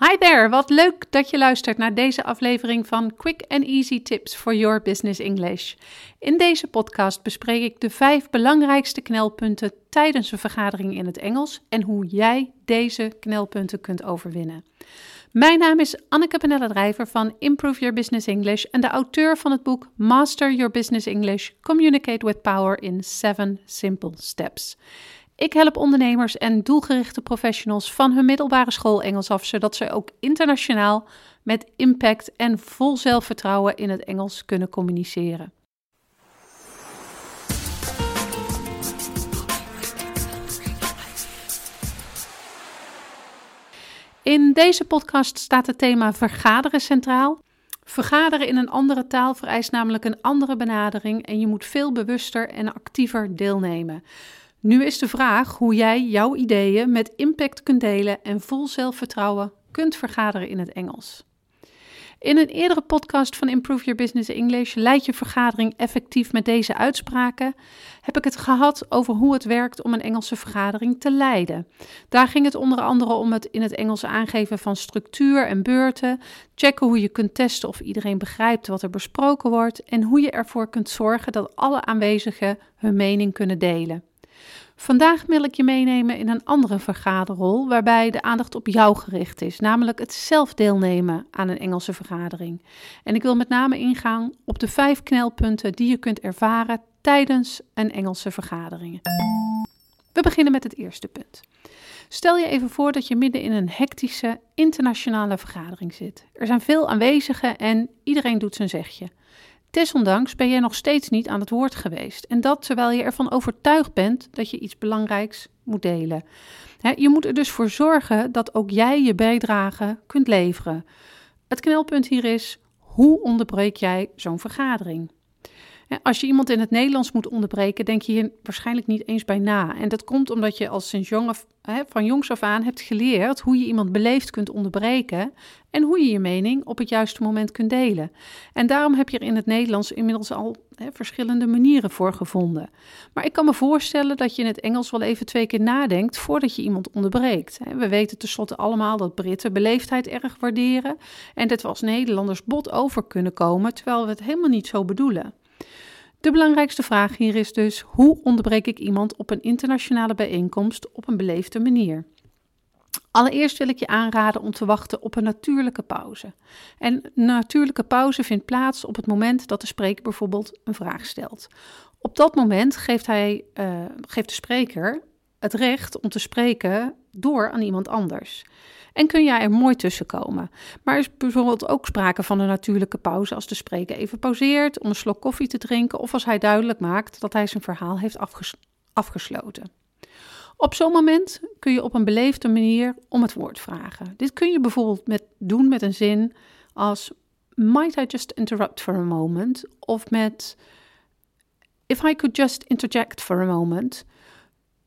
Hi there, wat leuk dat je luistert naar deze aflevering van Quick and Easy Tips for Your Business English. In deze podcast bespreek ik de vijf belangrijkste knelpunten tijdens een vergadering in het Engels en hoe jij deze knelpunten kunt overwinnen. Mijn naam is Anneke Penelle Drijver van Improve Your Business English en de auteur van het boek Master Your Business English: Communicate with Power in 7 Simple Steps. Ik help ondernemers en doelgerichte professionals van hun middelbare school Engels af, zodat ze ook internationaal met impact en vol zelfvertrouwen in het Engels kunnen communiceren. In deze podcast staat het thema vergaderen centraal. Vergaderen in een andere taal vereist namelijk een andere benadering en je moet veel bewuster en actiever deelnemen. Nu is de vraag hoe jij jouw ideeën met impact kunt delen en vol zelfvertrouwen kunt vergaderen in het Engels. In een eerdere podcast van Improve Your Business English, leid je vergadering effectief met deze uitspraken, heb ik het gehad over hoe het werkt om een Engelse vergadering te leiden. Daar ging het onder andere om het in het Engels aangeven van structuur en beurten, checken hoe je kunt testen of iedereen begrijpt wat er besproken wordt en hoe je ervoor kunt zorgen dat alle aanwezigen hun mening kunnen delen. Vandaag wil ik je meenemen in een andere vergaderrol waarbij de aandacht op jou gericht is, namelijk het zelf deelnemen aan een Engelse vergadering. En ik wil met name ingaan op de vijf knelpunten die je kunt ervaren tijdens een Engelse vergadering. We beginnen met het eerste punt. Stel je even voor dat je midden in een hectische internationale vergadering zit. Er zijn veel aanwezigen en iedereen doet zijn zegje. Desondanks ben jij nog steeds niet aan het woord geweest. En dat terwijl je ervan overtuigd bent dat je iets belangrijks moet delen. je moet er dus voor zorgen dat ook jij je bijdrage kunt leveren. Het knelpunt hier is: hoe onderbreek jij zo'n vergadering? Als je iemand in het Nederlands moet onderbreken, denk je hier waarschijnlijk niet eens bij na. En dat komt omdat je als sinds jong van jongs af aan hebt geleerd hoe je iemand beleefd kunt onderbreken en hoe je je mening op het juiste moment kunt delen. En daarom heb je er in het Nederlands inmiddels al verschillende manieren voor gevonden. Maar ik kan me voorstellen dat je in het Engels wel even twee keer nadenkt voordat je iemand onderbreekt. We weten tenslotte allemaal dat Britten beleefdheid erg waarderen en dat we als Nederlanders bot over kunnen komen, terwijl we het helemaal niet zo bedoelen. De belangrijkste vraag hier is dus: hoe onderbreek ik iemand op een internationale bijeenkomst op een beleefde manier? Allereerst wil ik je aanraden om te wachten op een natuurlijke pauze. En een natuurlijke pauze vindt plaats op het moment dat de spreker bijvoorbeeld een vraag stelt. Op dat moment geeft, hij, uh, geeft de spreker het recht om te spreken door aan iemand anders en kun jij er mooi tussen komen. Maar er is bijvoorbeeld ook sprake van een natuurlijke pauze als de spreker even pauzeert om een slok koffie te drinken of als hij duidelijk maakt dat hij zijn verhaal heeft afgesloten. Op zo'n moment kun je op een beleefde manier om het woord vragen. Dit kun je bijvoorbeeld met, doen met een zin als Might I just interrupt for a moment? Of met If I could just interject for a moment.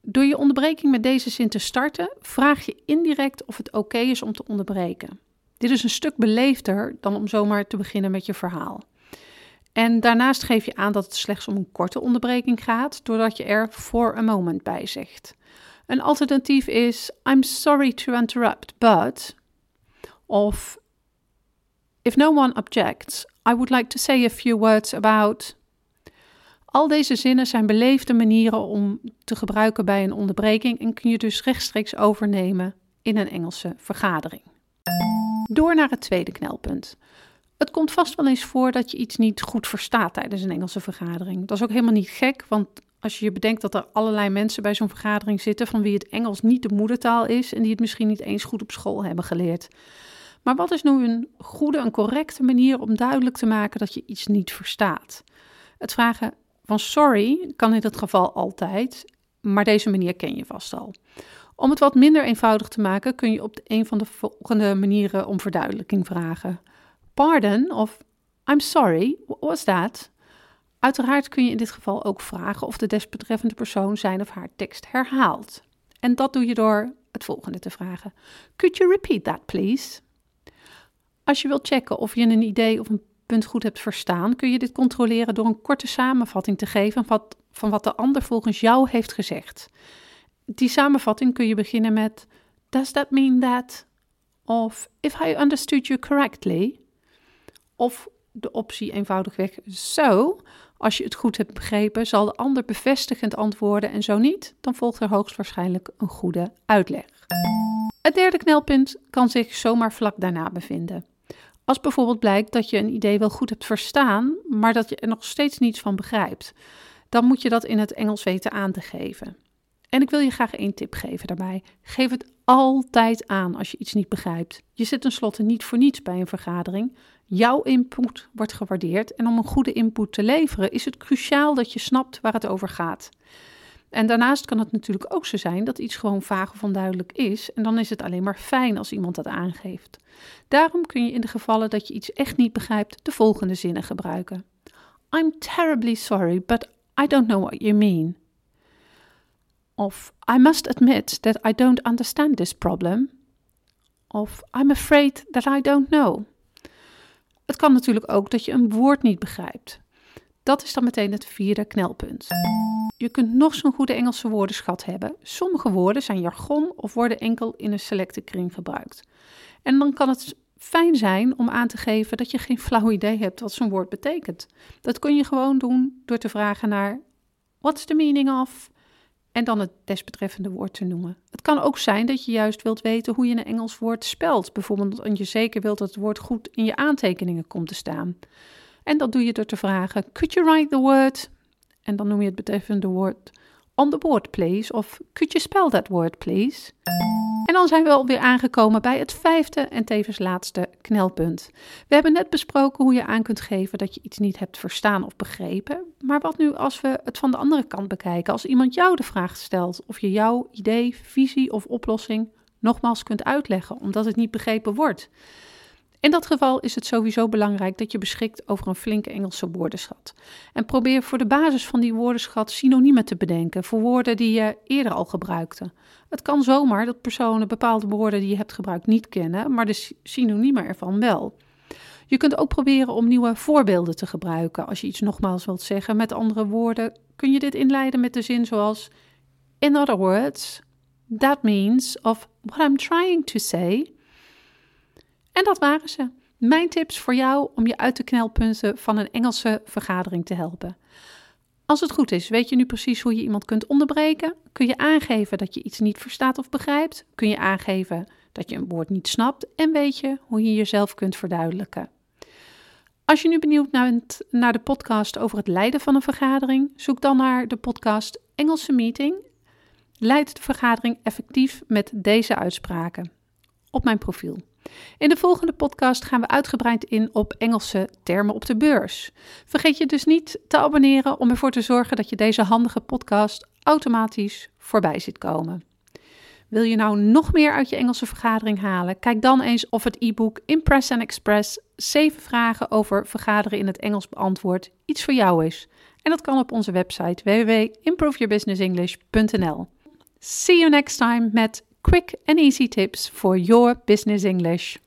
Door je onderbreking met deze zin te starten, vraag je indirect of het oké is om te onderbreken. Dit is een stuk beleefder dan om zomaar te beginnen met je verhaal. En daarnaast geef je aan dat het slechts om een korte onderbreking gaat, doordat je er for a moment bij zegt. Een alternatief is I'm sorry to interrupt, but of if no one objects, I would like to say a few words about al deze zinnen zijn beleefde manieren om te gebruiken bij een onderbreking en kun je dus rechtstreeks overnemen in een Engelse vergadering. Door naar het tweede knelpunt. Het komt vast wel eens voor dat je iets niet goed verstaat tijdens een Engelse vergadering. Dat is ook helemaal niet gek, want als je je bedenkt dat er allerlei mensen bij zo'n vergadering zitten van wie het Engels niet de moedertaal is en die het misschien niet eens goed op school hebben geleerd. Maar wat is nu een goede en correcte manier om duidelijk te maken dat je iets niet verstaat? Het vragen van sorry kan in dat geval altijd, maar deze manier ken je vast al. Om het wat minder eenvoudig te maken, kun je op een van de volgende manieren om verduidelijking vragen. Pardon of I'm sorry, what was that? Uiteraard kun je in dit geval ook vragen of de desbetreffende persoon zijn of haar tekst herhaalt. En dat doe je door het volgende te vragen. Could you repeat that, please? Als je wilt checken of je een idee of een punt goed hebt verstaan, kun je dit controleren door een korte samenvatting te geven van wat, van wat de ander volgens jou heeft gezegd. Die samenvatting kun je beginnen met Does that mean that? Of if I understood you correctly. Of de optie eenvoudigweg zo. Als je het goed hebt begrepen, zal de ander bevestigend antwoorden en zo niet, dan volgt er hoogstwaarschijnlijk een goede uitleg. Het derde knelpunt kan zich zomaar vlak daarna bevinden. Als bijvoorbeeld blijkt dat je een idee wel goed hebt verstaan, maar dat je er nog steeds niets van begrijpt, dan moet je dat in het Engels weten aan te geven. En ik wil je graag één tip geven daarbij. Geef het altijd aan als je iets niet begrijpt. Je zit tenslotte niet voor niets bij een vergadering. Jouw input wordt gewaardeerd en om een goede input te leveren is het cruciaal dat je snapt waar het over gaat. En daarnaast kan het natuurlijk ook zo zijn dat iets gewoon vaag of onduidelijk is en dan is het alleen maar fijn als iemand dat aangeeft. Daarom kun je in de gevallen dat je iets echt niet begrijpt de volgende zinnen gebruiken. I'm terribly sorry, but I don't know what you mean. Of I must admit that I don't understand this problem. Of I'm afraid that I don't know. Het kan natuurlijk ook dat je een woord niet begrijpt. Dat is dan meteen het vierde knelpunt. Je kunt nog zo'n goede Engelse woordenschat hebben. Sommige woorden zijn jargon of worden enkel in een selecte kring gebruikt. En dan kan het fijn zijn om aan te geven dat je geen flauw idee hebt wat zo'n woord betekent. Dat kun je gewoon doen door te vragen naar what's the meaning of en dan het desbetreffende woord te noemen. Het kan ook zijn dat je juist wilt weten hoe je een Engels woord spelt, bijvoorbeeld omdat je zeker wilt dat het woord goed in je aantekeningen komt te staan. En dat doe je door te vragen: Could you write the word? En dan noem je het betreffende woord on the board, please. Of could you spell that word, please? En dan zijn we alweer aangekomen bij het vijfde en tevens laatste knelpunt. We hebben net besproken hoe je aan kunt geven dat je iets niet hebt verstaan of begrepen. Maar wat nu als we het van de andere kant bekijken? Als iemand jou de vraag stelt of je jouw idee, visie of oplossing nogmaals kunt uitleggen omdat het niet begrepen wordt. In dat geval is het sowieso belangrijk dat je beschikt over een flinke Engelse woordenschat. En probeer voor de basis van die woordenschat synoniemen te bedenken voor woorden die je eerder al gebruikte. Het kan zomaar dat personen bepaalde woorden die je hebt gebruikt niet kennen, maar de synoniemen ervan wel. Je kunt ook proberen om nieuwe voorbeelden te gebruiken. Als je iets nogmaals wilt zeggen met andere woorden, kun je dit inleiden met de zin zoals: In other words, that means of what I'm trying to say. En dat waren ze. Mijn tips voor jou om je uit de knelpunten van een Engelse vergadering te helpen. Als het goed is, weet je nu precies hoe je iemand kunt onderbreken? Kun je aangeven dat je iets niet verstaat of begrijpt? Kun je aangeven dat je een woord niet snapt? En weet je hoe je jezelf kunt verduidelijken? Als je nu benieuwd bent naar de podcast over het leiden van een vergadering, zoek dan naar de podcast Engelse Meeting. Leid de vergadering effectief met deze uitspraken op mijn profiel. In de volgende podcast gaan we uitgebreid in op Engelse termen op de beurs. Vergeet je dus niet te abonneren om ervoor te zorgen dat je deze handige podcast automatisch voorbij ziet komen. Wil je nou nog meer uit je Engelse vergadering halen? Kijk dan eens of het e-book Impress and Express 7 vragen over vergaderen in het Engels beantwoord iets voor jou is. En dat kan op onze website www.improveyourbusinessenglish.nl. See you next time met quick and easy tips for your business English.